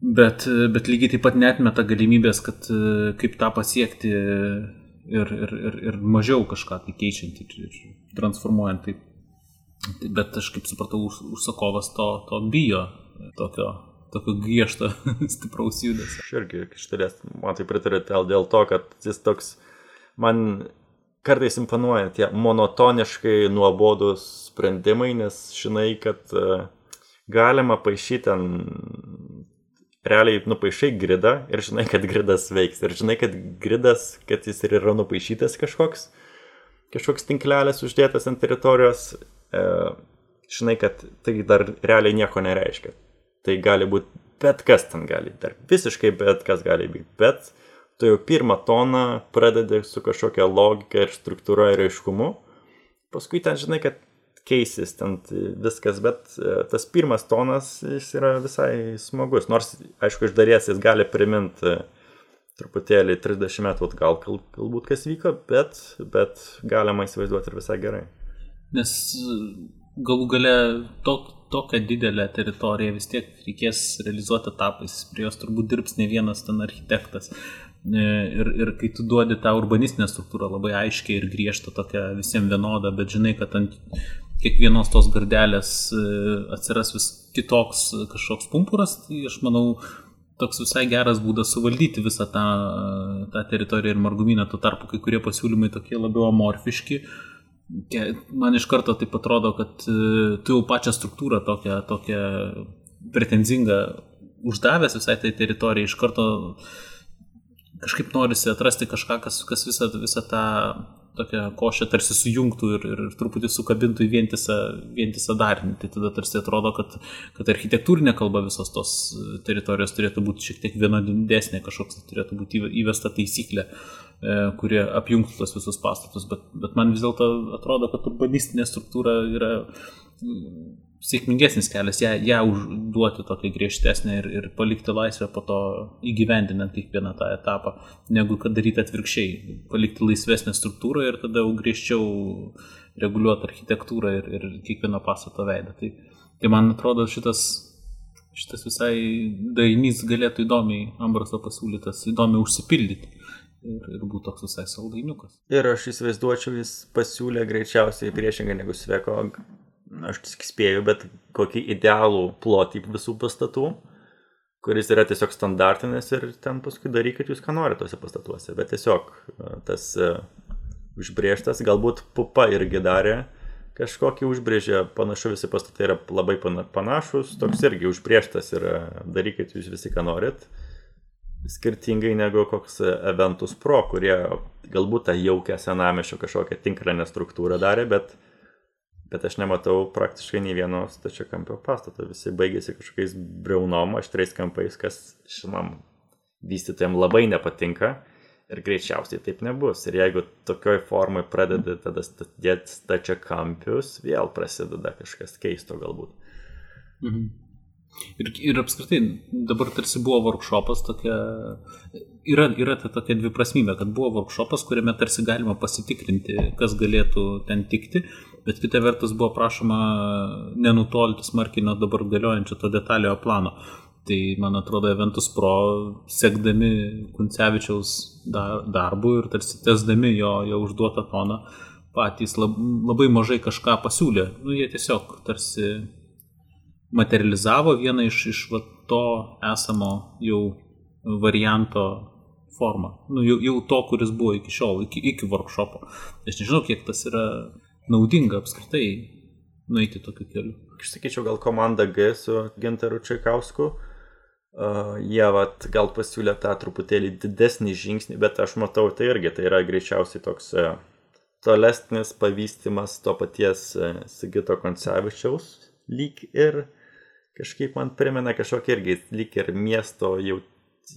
Bet, bet lygiai taip pat netmeta galimybės, kad e, kaip tą pasiekti ir, ir, ir, ir mažiau kažką tai keičiant ir, ir transformuojant. Tai, bet aš kaip supratau, užsakovas to, to bijo, tokio tokio griežto, stipraus judesio. Aš irgi iš dalies, man tai pritariu dėl to, kad jis toks, man kartais imponuoja tie monotoniškai nuobodus sprendimai, nes žinai, kad uh, galima paaišyti ten realiai nupaišai gridą ir žinai, kad gridas veiks. Ir žinai, kad gridas, kad jis ir yra nupaišytas kažkoks, kažkoks tinklelis uždėtas ant teritorijos, e, žinai, kad tai dar realiai nieko nereiškia tai gali būti bet kas ten gali, dar visiškai bet kas gali būti, bet tu jau pirmą toną pradedi su kažkokia logika ir struktūra ir aiškumu, paskui ten žinai, kad keisis ten viskas, bet e, tas pirmas tonas jis yra visai smagus, nors aišku iš dalies jis gali priminti truputėlį 30 metų atgal galbūt kas vyko, bet, bet galima įsivaizduoti ir visai gerai. Nes galų gale to, tokią didelę teritoriją vis tiek reikės realizuoti etapais, prie jos turbūt dirbs ne vienas ten architektas. E, ir, ir kai tu duodi tą urbanistinę struktūrą labai aiškiai ir griežtą tokią visiems vienodą, bet žinai, kad ant kiekvienos tos gardelės e, atsiras vis kitoks kažkoks pumpuras, tai aš manau, toks visai geras būdas suvaldyti visą tą, tą teritoriją ir margumyną, tuo tarpu kai kurie pasiūlymai tokie labiau amorfiški, uh, man iš karto taip atrodo, kad e, tu jau pačią struktūrą tokią, tokią pretenzingą uždavęs visai tai teritorijai, iš karto kažkaip norisi atrasti kažką, kas, kas visą, visą tą tokią košę tarsi sujungtų ir, ir truputį sukabintų į vientisą, vientisą darinį. Tai tada tarsi atrodo, kad, kad architektūrinė kalba visos tos teritorijos turėtų būti šiek tiek vienodesnė, kažkoks turėtų būti įvesta taisyklė. E, kurie apjungtų tos visus pastatus, bet, bet man vis dėlto atrodo, kad urbanistinė struktūra yra sėkmingesnis kelias, ją, ją užduoti tokį griežtesnį ir, ir palikti laisvę po to įgyvendinant kiekvieną tą etapą, negu kad daryti atvirkščiai, palikti laisvesnę struktūrą ir tada jau griežčiau reguliuoti architektūrą ir, ir kiekvieno pastato veidą. Tai, tai man atrodo šitas šitas visai dainys galėtų įdomiai Ambraso pasiūlytas, įdomiai užsipildyti ir, ir būtų toks visai saldainiukas. Ir aš įsivaizduočiau, jis pasiūlė greičiausiai priešingai negu Sveko, aš tik spėju, bet kokį idealų plotį visų pastatų, kuris yra tiesiog standartinis ir ten paskui darykit jūs ką norite tose pastatuose, bet tiesiog e, tas uh, užbrėžtas, galbūt pupa irgi darė kažkokį užbrėžė, panašu visi pastatai yra labai panašus, toks irgi užbrėžtas yra darykit jūs visi ką norit. Skirtingai negu koks Eventus Pro, kurie galbūt tą jaukę senamešio kažkokią tinkrinę struktūrą darė, bet, bet aš nematau praktiškai nei vieno stačiakampio pastato. Visi baigėsi kažkokiais breunom, aštriais kampais, kas šiam vystytojams labai nepatinka ir greičiausiai taip nebus. Ir jeigu tokioj formai pradedi tada dėti stačiakampius, vėl prasideda kažkas keisto galbūt. Mhm. Ir, ir apskritai dabar tarsi buvo workshopas tokia, yra, yra ta tokia dviprasmybė, kad buvo workshopas, kuriame tarsi galima pasitikrinti, kas galėtų ten tikti, bet kita vertus buvo prašoma nenutolti smarkiai nuo dabar galiojančio to detaliojo plano. Tai man atrodo, Eventus Pro, sekdami Kuncevičiaus darbu ir tarsi tesdami jo, jo užduotą toną, patys lab, labai mažai kažką pasiūlė. Nu, jie tiesiog tarsi materializavo vieną iš, iš va, to esamo jau varianto formą. Nu, jau, jau to, kuris buvo iki šiol, iki, iki workshopo. Aš nežinau, kiek tas yra naudinga apskritai nueiti tokiu keliu. Aš sakyčiau, gal komanda G su Ginteru Čaikausku. Uh, jie vat, gal pasiūlė tą truputėlį didesnį žingsnį, bet aš matau tai irgi, tai yra greičiausiai toks uh, tolesnis pavystimas to paties uh, Sigito Koncevičiaus lyg ir kažkaip man primena kažkokia irgi lyg ir miesto jau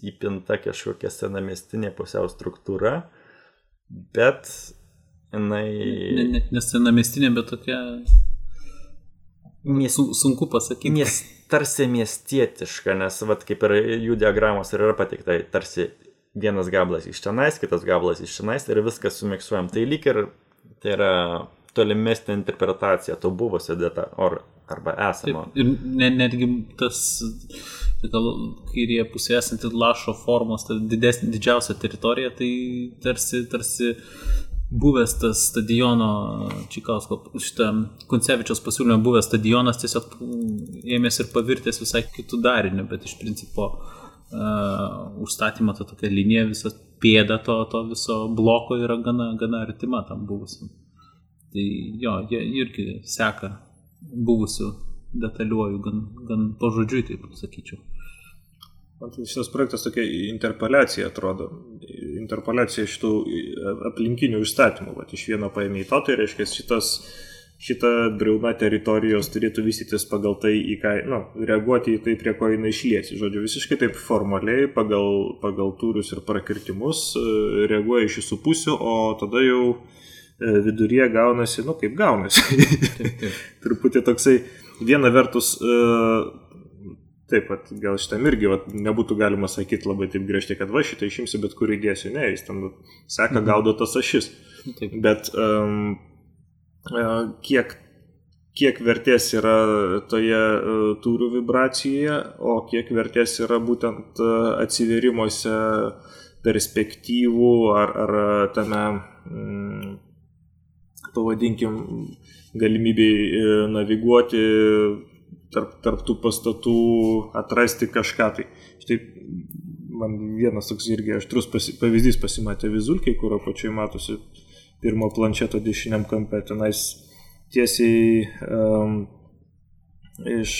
įpinta kažkokia senamestinė pusiau struktūra, bet jinai... Ne, ne, ne senamestinė, bet tokia... Mies... Sunku pasakyti. Mies, tarsi miestietiška, nes vat, kaip ir jų diagramos ir yra pateikta, tarsi vienas gabalas iš tenais, kitas gabalas iš tenais ir viskas sumiksuojam. Tai lyg ir tai yra tolimesnė interpretacija to buvusio deta, or, arba esamo. Ir, ir ne, netgi tas, gal kairėje pusėje esanti lašo formos, ta didesnė, didžiausia teritorija, tai tarsi, tarsi buvęs tas stadiono, Čikausko, šitą Kuncevičios pasiūlymą buvęs stadionas tiesiog ėmėsi ir pavirtęs visai kitų darinių, bet iš principo uh, užstatymo ta tokia linija, visa pėda to, to viso bloko yra gana, gana artima tam buvusiam. Tai jo, jie irgi seka buvusių detaliuoju, gan, gan pažodžiui, taip sakyčiau. Man tai šitas projektas tokia interpolacija atrodo. Interpolacija šitų aplinkinių įstatymų. Vat iš vieno paėmė į to, tai reiškia šitas, šita briauna teritorijos turėtų vystytis pagal tai, į ką, nu, reaguoti į tai, prie ko jinai išliesi. Žodžiu, visiškai taip formaliai pagal, pagal tūrius ir prakirtimus e, reaguoja iš visų pusių, o tada jau e, viduryje gaunasi, nu kaip gaunasi. Truputį toksai, viena vertus, e, taip pat gal šitam irgi vat, nebūtų galima sakyti labai taip griežtai, kad va šitą išimsiu, bet kur įdėsiu, ne, jis ten seka mhm. gaudo tas ašis. Taip. Bet um, kiek, kiek vertės yra toje e, tūrių vibracijoje, o kiek vertės yra būtent e, atsiverimuose perspektyvų ar, ar tame, mm, pavadinkim, galimybėj naviguoti tarp, tarp tų pastatų, atrasti kažką. Tai štai man vienas toks irgi aštrus pasi, pavyzdys pasimatė vizulkiai, kur apačioje matosi pirmo planšeto dešiniam kampe, tenais tiesiai um, iš,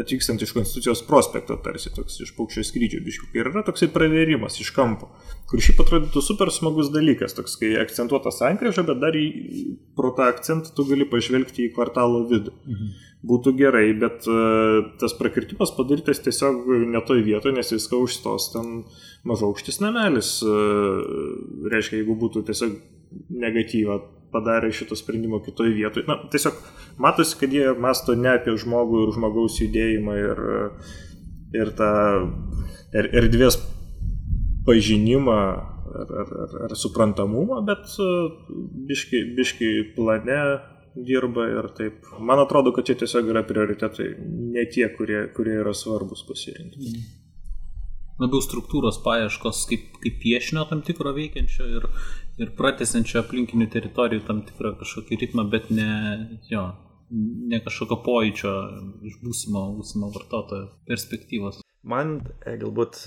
atvykstant iš Konstitucijos prospekto, tarsi toks iš paukščio skrydžio biškių. Ir yra toksai pravėrimas iš kampo, kur šiaip atrodytų super smagus dalykas, toks kai akcentuota sankryža, bet dar į, pro tą akcentą tu gali pažvelgti į kvartalo vidų. Mhm. Būtų gerai, bet uh, tas prakirtimas padarytas tiesiog netoj vietoje, nes viską užstos ten mažaukštis namelis. Uh, reiškia, jeigu būtų tiesiog negatyvą padarė šito sprendimo kitoje vietoje. Na, tiesiog matosi, kad jie masto ne apie žmogų ir žmogaus judėjimą ir, ir tą er, erdvės pažinimą ar, ar, ar, ar suprantamumą, bet biški, biški plane dirba ir taip. Man atrodo, kad čia tiesiog yra prioritetai, ne tie, kurie, kurie yra svarbus pasirinkti. Labiau struktūros paieškos kaip, kaip piešinio tam tikro veikiančio ir, ir pratesančio aplinkinių teritorijų tam tikrą kažkokį ritmą, bet ne, jo, ne kažkokio pojūčio iš būsimo, būsimo vartotojo perspektyvos. Man e, galbūt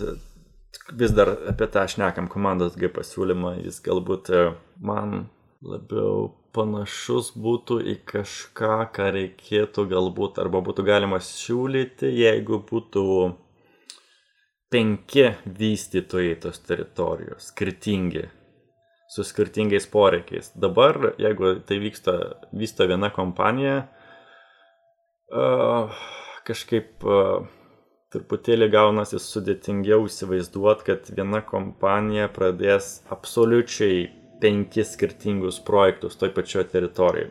vis dar apie tą šnekam komandos G pasiūlymą, jis galbūt e, man labiau panašus būtų į kažką, ką reikėtų galbūt arba būtų galima siūlyti, jeigu būtų penki vystytojai tos teritorijos, skirtingi, su skirtingais poreikiais. Dabar, jeigu tai vyksta, vysto viena kompanija, uh, kažkaip uh, truputėlį gaunasi sudėtingiau įsivaizduoti, kad viena kompanija pradės absoliučiai penkis skirtingus projektus toj pačioje teritorijoje.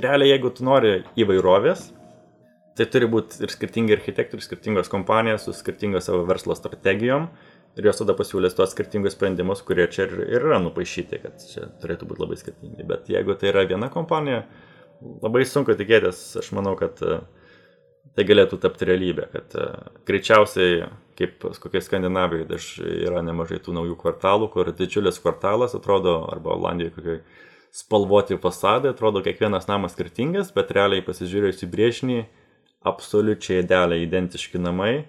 Realiai, jeigu tu nori įvairovės, Tai turi būti ir skirtingi architektai, ir skirtingos kompanijos su skirtingos savo verslo strategijom. Ir jos tada pasiūlės tuos skirtingus sprendimus, kurie čia ir, ir yra nupaišyti, kad čia turėtų būti labai skirtingi. Bet jeigu tai yra viena kompanija, labai sunku tikėtis, aš manau, kad e, tai galėtų tapti realybė, kad e, greičiausiai, kaip kokiai Skandinavijoje, yra nemažai tų naujų kvartalų, kur didžiulis kvartalas atrodo, arba Olandijoje kokiai spalvoti fasadai, atrodo kiekvienas namas skirtingas, bet realiai pasižiūrėjus į brėžinį, absoliučiai idealiai identiški namai,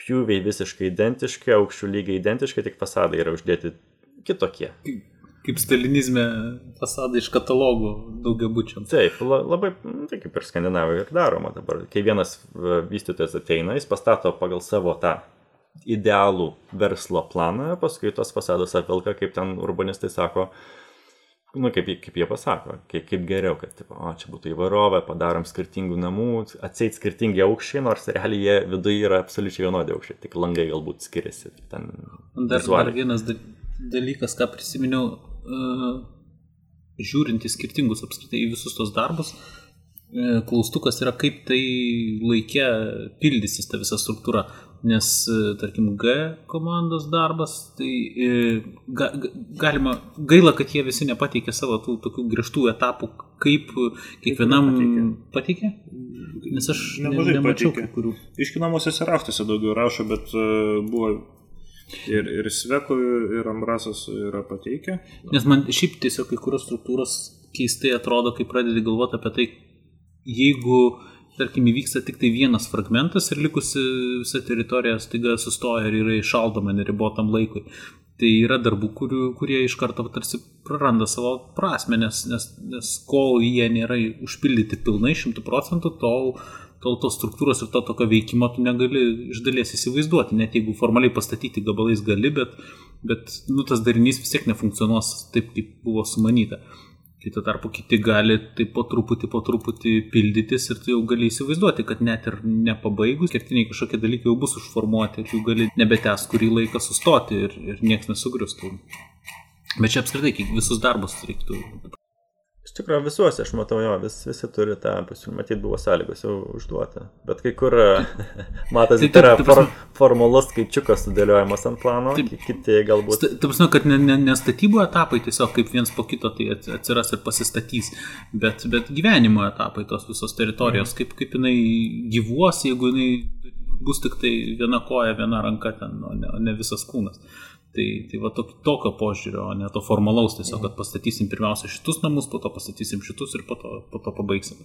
pjūviai visiškai identiški, aukščių lygiai identiški, tik fasadai yra uždėti kitokie. Kaip stalinizme fasadai iš katalogų daugiabučiams. Taip, la, labai, nu, tai kaip ir Skandinavijoje ir daroma dabar. Kai vienas vystytojas ateina, jis pastato pagal savo tą idealų verslo planą, paskui tos fasados apvilka, kaip ten urbanistai sako, uh, nu, kaip, kaip jie pasako, kaip, kaip geriau, kad, tipo, o, čia būtų įvairovė, padarom skirtingų namų, atseit skirtingi aukščiai, nors realiai jie viduje yra absoliučiai vienodi aukščiai, tik langai galbūt skiriasi. Ten dar, dar vienas dalykas, ką prisiminiau, uh, žiūrint į skirtingus apskritai į visus tos darbus, uh, klaustukas yra, kaip tai laikė pildysis ta visa struktūra nes, e, tarkim, G komandos darbas, tai e, ga, galima, gaila, kad jie visi nepateikė savo tų tokių griežtų etapų, kaip kiekvienam pateikė. Nes aš nemažai ne, nemačiau kai kurių. Iškinamosiose raštuose daugiau rašo, bet uh, buvo ir, ir Sveko, ir Ambrasas yra pateikę. Nes man šiaip tiesiog kai kurios struktūros keistai atrodo, kai pradedi galvoti apie tai, jeigu uh, tarkim, įvyksta tik tai vienas fragmentas ir likusi visa teritorija staiga sustoja ir yra išaldoma neribotam laikui. Tai yra darbų, kurių, kurie iš karto tarsi praranda savo prasme, nes, nes, nes kol jie nėra užpildyti pilnai šimtų procentų, tol, tol tos struktūros ir to tokio veikimo tu negali iš dalies įsivaizduoti, net jeigu formaliai pastatyti gabalais gali, bet, bet nu, tas darinys vis tiek nefunkcionuos taip, kaip buvo sumanyta. Kita tarpu kiti gali taip po truputį, po truputį pildytis ir tu jau gali įsivaizduoti, kad net ir nepabaigus, kertiniai kažkokie dalykai jau bus užformuoti, tu gali nebetęs kurį laiką sustoti ir, ir niekas nesugriustų. Bet čia apskritai visus darbus reiktų Iš tikrųjų visuose, aš matau, jo, vis, visi turi tą pasiūlymą, matyt, buvo sąlygos jau užduota. Bet kai kur, matosi, tai yra for, formalus skaičiukas sudėliojamas ant plano, taip, kiti galbūt. Taip, prasme, kad ne, ne, ne statybų etapai tiesiog kaip viens po kito tai atsiras ir pasistatys, bet, bet gyvenimo etapai tos visos teritorijos, mhm. kaip, kaip jinai gyvuos, jeigu jinai bus tik tai viena koja, viena ranka ten, o ne, ne visas kūnas. Tai, tai va to, tokio požiūrio, ne to formalaus, tiesiog, kad pastatysim pirmiausia šitus namus, po to pastatysim šitus ir po to, po to pabaigsim.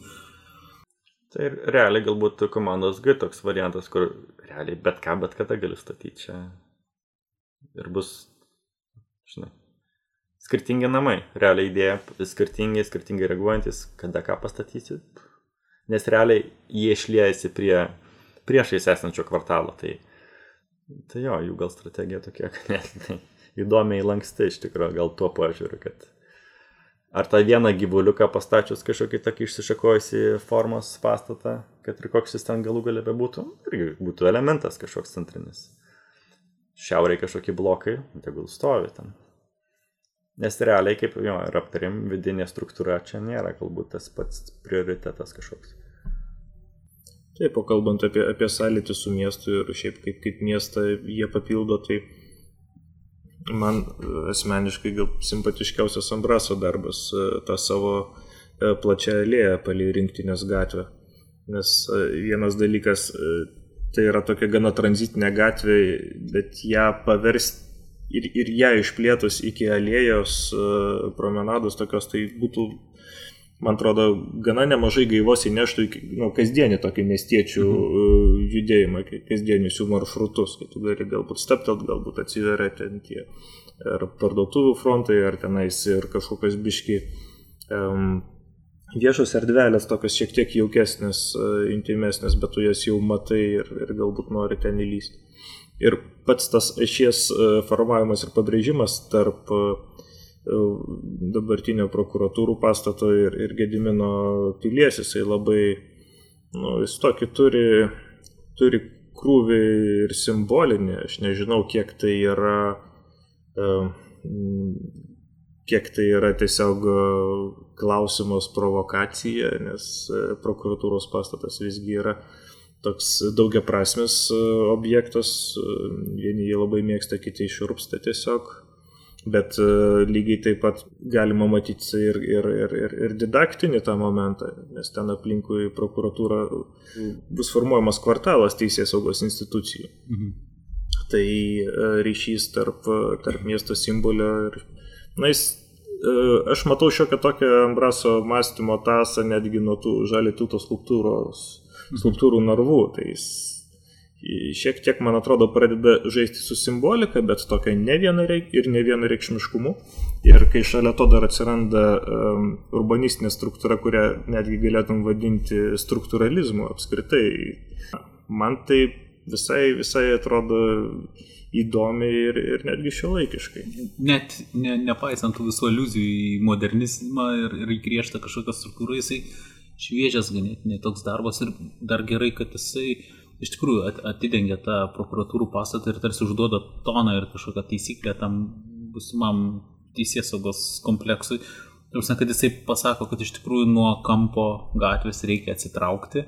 Tai realiai galbūt komandos G toks variantas, kur realiai bet ką, bet kada gali statyti čia. Ir bus, žinai, skirtingi namai. Realiai idėja skirtingai, skirtingai reaguojantis, kada ką pastatysi. Nes realiai jie išliejasi prie priešais esančio kvartalo. Tai Tai jo, jų gal strategija tokia, net įdomiai lanksti iš tikrųjų, gal tuo požiūriu, kad ar tą vieną gyvuliuką pastačius kažkokį tokį išsišakojusi formos pastatą, kad ir koks jis ten galų galę bebūtų, irgi būtų elementas kažkoks centrinis. Šiauriai kažkokie blokai, tegul stovi ten. Nes realiai, kaip jo ir aptarim, vidinė struktūra čia nėra galbūt tas pats prioritetas kažkoks. Taip, o kalbant apie, apie sąlytį su miestu ir šiaip kaip, kaip miestą jie papildo, tai man e, asmeniškai gal simpatiškiausias Ambraso darbas e, tą savo e, plačią alėją palei rinktinės gatvę. Nes vienas dalykas, tai yra tokia gana tranzitinė gatvė, bet ją paversti ir, ir ją išplėtus iki alėjos promenados tokios, tai būtų man atrodo, gana nemažai gaivos įneštų į nu, kasdienį tokį miestiečių mhm. E, judėjimą, kasdienius jų maršrutus, kai tu gali galbūt steptelt, galbūt atsiveria ten tie ar parduotuvų frontai, ar tenais ir kažkokios biški um, viešos erdvelės, tokios šiek tiek jaukesnės, uh, intimesnės, bet tu jas jau matai ir, ir galbūt nori ten įlysti. Ir pats tas ašies uh, formavimas ir pabrėžimas tarp uh, dabartinio prokuratūrų pastato ir, ir Gedimino pilies, jisai labai, nu, jis tokį turi, turi krūvį ir simbolinį, aš nežinau, kiek tai yra, kiek tai yra tiesiog klausimos provokacija, nes prokuratūros pastatas visgi yra toks daugiaprasmis objektas, vieni jį labai mėgsta, kiti išrūpsta tiesiog Bet uh, lygiai taip pat galima matyti ir, ir, ir, ir, ir didaktinį tą momentą, nes ten aplinkui prokuratūra bus formuojamas kvartalas teisės saugos institucijų. Mhm. Tai uh, ryšys tarp, tarp miesto simbolio ir... Na, jis, aš matau šiokią tokią Ambraso mąstymo tasą netgi nuo tų tilto skulptūros, mhm. skulptūrų narvų. Tai jis šiek tiek, man atrodo, pradeda žaisti su simbolika, bet tokia ne vienareik ir ne vienareikšmiškumu. Ir kai šalia to dar atsiranda um, urbanistinė struktūra, kurią netgi galėtum vadinti struktūralizmu apskritai, man tai visai, visai atrodo įdomiai ir, ir netgi šiuolaikiškai. Net ne, nepaisant visų aluzijų į modernizmą ir, ir į griežtą kažkokią struktūrą, jisai šviežias ganėtinai toks darbas ir dar gerai, kad jisai iš tikrųjų atidengia tą prokuratūrų pastatą ir tarsi užduoda toną ir kažkokią taisyklę tam busimam teisės saugos kompleksui. Tarsi, kad jisai pasako, kad iš tikrųjų nuo kampo gatvės reikia atsitraukti,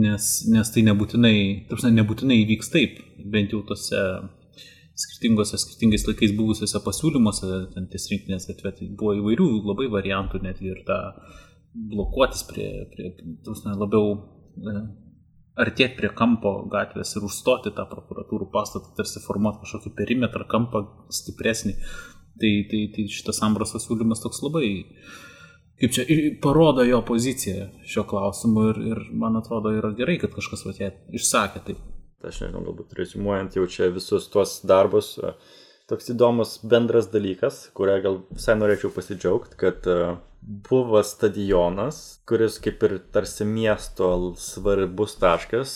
nes, nes tai nebūtinai, tarsi, nebūtinai įvyks taip, bent jau tose skirtingose, skirtingais laikais buvusiuose pasiūlymuose, ten ties rinkinės gatvė, tai buvo įvairių labai variantų, netgi ir tą blokuotis prie, prie tarsi, labiau artėti prie kampo gatvės ir užstoti tą prokuratūrų pastatą, tarsi formuoti kažkokį perimetrą, kampą stipresnį. Tai, tai, tai šitas Ambraso siūlymas toks labai, kaip čia, parodo jo poziciją šio klausimu ir, ir man atrodo yra gerai, kad kažkas vat ją išsakė taip. Aš nežinau, galbūt rezumuojant jau čia visus tuos darbus, toks įdomus bendras dalykas, kurią gal visai norėčiau pasidžiaugti, kad uh, buvo stadionas, kuris kaip ir tarsi miesto svarbus taškas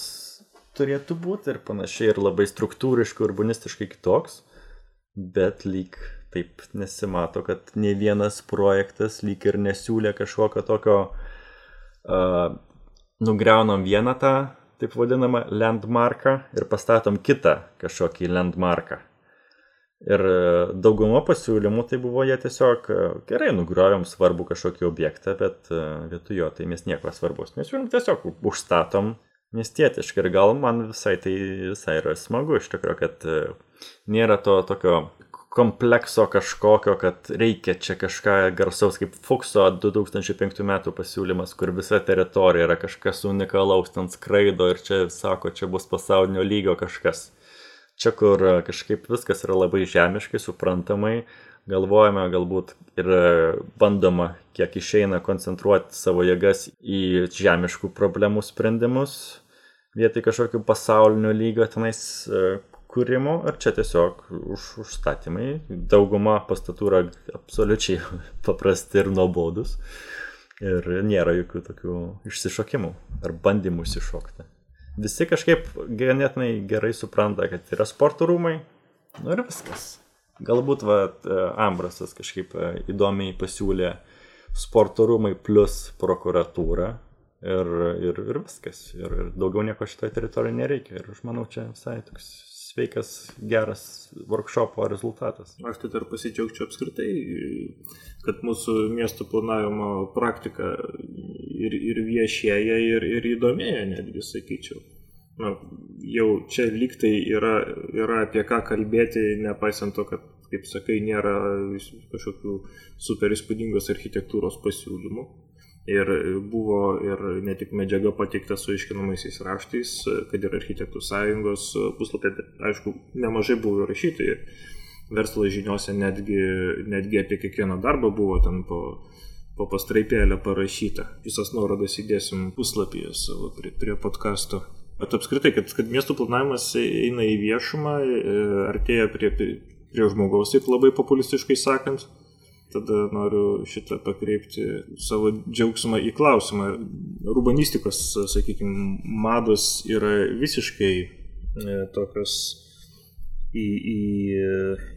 turėtų būti ir panašiai, ir labai struktūriškai, urbanistiškai kitoks, bet lyg taip nesimato, kad ne vienas projektas lyg ir nesiūlė kažkokio tokio, uh, nugriaunam vieną tą, taip vadinamą, landmarką ir pastatom kitą kažkokį landmarką. Ir dauguma pasiūlymų tai buvo jie tiesiog gerai nugriovėm svarbų kažkokį objektą, bet vietoj jo tai mes nieko svarbus. Jau tiesiog užstatom miestietiškai ir gal man visai tai visai yra smagu iš tikrųjų, kad nėra to tokio komplekso kažkokio, kad reikia čia kažką garsaus kaip Fukso 2005 metų pasiūlymas, kur visa teritorija yra kažkas unikalaus, ten skraido ir čia sako, čia bus pasaulinio lygio kažkas. Čia, kur e, kažkaip viskas yra labai žemiškai, suprantamai, galvojame galbūt ir e, bandoma, kiek išeina koncentruoti savo jėgas į žemiškų problemų sprendimus, vietoj kažkokių pasaulinio lygio tenais e, kūrimo, ar čia tiesiog už, užstatymai. Dauguma pastatų yra absoliučiai paprasti ir nuobodus. Ir nėra jokių tokių išsišokimų ar bandymų išsišokti visi kažkaip ganėtinai gerai supranta, kad yra sporto rūmai. Nu ir viskas. Galbūt va, e, Ambrasas kažkaip e, įdomiai pasiūlė sporto rūmai plus prokuratūra ir, ir, ir viskas. Ir, ir daugiau nieko šitoje teritorijoje nereikia. Ir aš manau, čia visai toks sveikas, geras workshopo rezultatas. Aš tai dar pasidžiaugčiau apskritai, kad mūsų miesto planavimo praktika ir, ir viešėja, ir, ir įdomėja, netgi sakyčiau. Na, jau čia liktai yra, yra apie ką kalbėti, nepaisant to, kad, kaip sakai, nėra kažkokių super įspūdingos architektūros pasiūlymų. Ir buvo ir ne tik medžiaga pateikta su iškinamaisiais raštais, kad ir architektų sąjungos puslapė, aišku, nemažai buvo rašyta ir verslo žiniuose netgi, netgi apie kiekvieną darbą buvo ten po, po pastraipėlę parašyta. Visas nuorodas įdėsim puslapyje savo prie, prie podkasto. Bet apskritai, kad, kad miestų planavimas eina į viešumą, e, artėja prie, prie žmogaus, taip labai populistiškai sakant, tada noriu šitą pakreipti savo džiaugsmą į klausimą. Urbanistikos, sakykime, mados yra visiškai e, tokios į, į,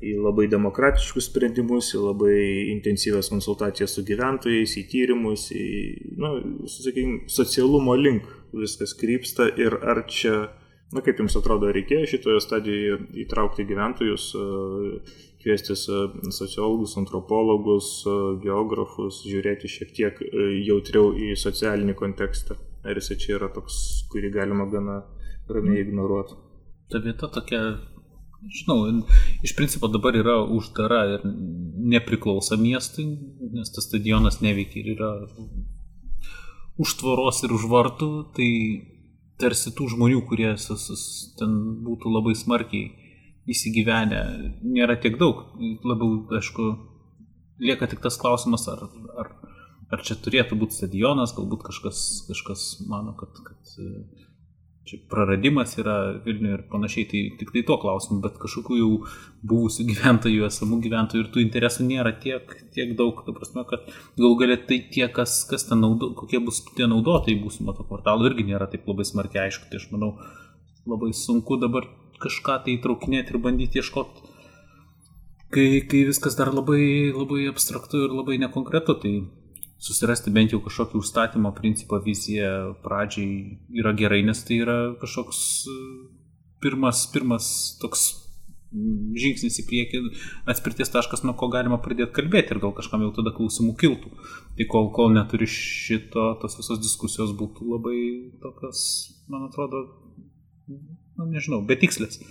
į labai demokratiškus sprendimus, į labai intensyvas konsultacijas su gyventojais, į tyrimus, į, nu, sakykime, socialumo link viskas krypsta ir ar čia Na kaip jums atrodo, reikėjo šitoje stadijoje įtraukti gyventojus, kviestis e, sociologus, antropologus, e, geografus, žiūrėti šiek tiek e, jautriau į socialinį kontekstą. Ar jisai čia yra toks, kurį galima gana ramiai ignoruoti? Ta vieta tokia, žinau, iš principo dabar yra uždara ir nepriklauso miestui, nes tas stadionas neveikia ir yra už tvoros ir už vartų, tai tarsi tų žmonių, kurie ten būtų labai smarkiai įsigyvenę. Nėra tiek daug. Labiau, aišku, lieka tik tas klausimas, ar, ar, ar čia turėtų būti stadionas, galbūt kažkas, kažkas mano, kad, kad e, čia praradimas yra Vilniuje ir panašiai, tai tik tai to klausimu, bet kažkokių jau buvusių gyventojų, esamų gyventojų ir tų interesų nėra tiek, tiek daug, ta prasme, kad gal galėt tai tie, kas, kas ten naudo, kokie bus tie naudotojai būsimo to kvartalo, irgi nėra taip labai smarkiai aišku, tai aš manau, labai sunku dabar kažką tai įtraukinėti ir bandyti ieškoti, kai, kai viskas dar labai, labai abstraktu ir labai nekonkretu, tai susirasti bent jau kažkokį užstatymo principą viziją pradžiai yra gerai, nes tai yra kažkoks e, pirmas, pirmas toks žingsnis į priekį, atspirties taškas, nuo ko galima pradėti kalbėti ir gal kažkam jau tada klausimų kiltų. Tai kol, kol neturi šito, tos visos diskusijos būtų labai tokios, man atrodo, nu, nežinau, betikslės.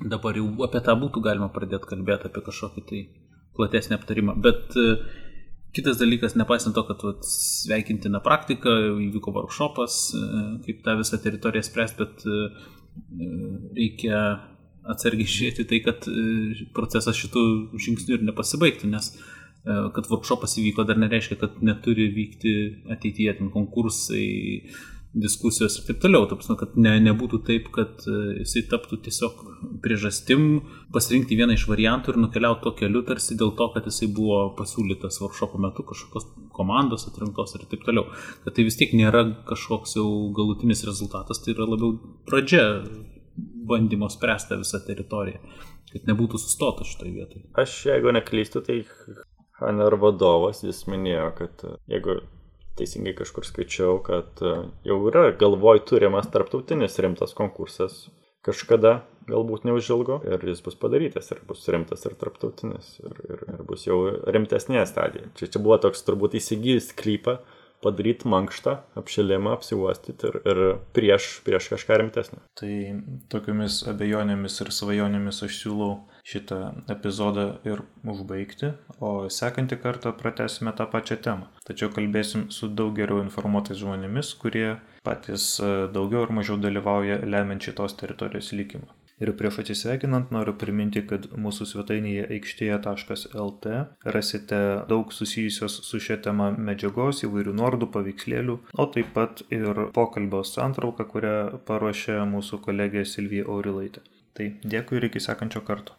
Dabar jau apie tą būtų galima pradėti kalbėti, apie kažkokį tai platesnį aptarimą. Bet uh, kitas dalykas, nepaisant to, kad vat, sveikintina praktika, įvyko workshopas, uh, kaip tą visą teritoriją spręsti, bet uh, reikia atsargiai žiūrėti tai, kad procesas šitų žingsnių ir nepasibaigtų, nes kad workshopas įvyko dar nereiškia, kad neturi vykti ateityje ten konkursai, diskusijos ir taip toliau. Taip, kad ne, nebūtų taip, kad e, jisai taptų tiesiog priežastim pasirinkti vieną iš variantų ir nukeliauti to keliu tarsi dėl to, kad jisai buvo pasiūlytas workshopo metu kažkokios komandos atrinktos ir taip toliau. Kad tai vis tiek nėra kažkoks jau galutinis rezultatas, tai yra labiau pradžia bandymo spręsti visą teritoriją, kad nebūtų sustota šitoje vietoje. Aš, jeigu neklystu, tai Haner vadovas, jis minėjo, kad jeigu teisingai kažkur skaičiau, kad jau yra galvoj turimas tarptautinis rimtas konkursas kažkada, galbūt neužilgo, ir jis bus padarytas, ir bus rimtas ir tarptautinis, ir, ir, ir bus jau rimtesnė stadija. Čia, čia buvo toks turbūt įsigijus klypą, padaryti mankštą, apšilimą, apsiuostyti ir, ir prieš, prieš kažką rimtesnį. Tai tokiamis abejonėmis ir svajonėmis aš siūlau šitą epizodą ir užbaigti, o sekantį kartą pratesime tą pačią temą. Tačiau kalbėsim su daug geriau informuotais žmonėmis, kurie patys e, daugiau ar mažiau dalyvauja lemiant šitos teritorijos likimą. Ir prieš atsisveikinant noriu priminti, kad mūsų svetainėje aikštėje.lt rasite daug susijusios su šia tema medžiagos, įvairių nuorodų, paveikslėlių, o taip pat ir pokalbio santrauką, kurią paruošė mūsų kolegė Silvija Aurilaitė. Tai dėkui ir iki sekančio karto.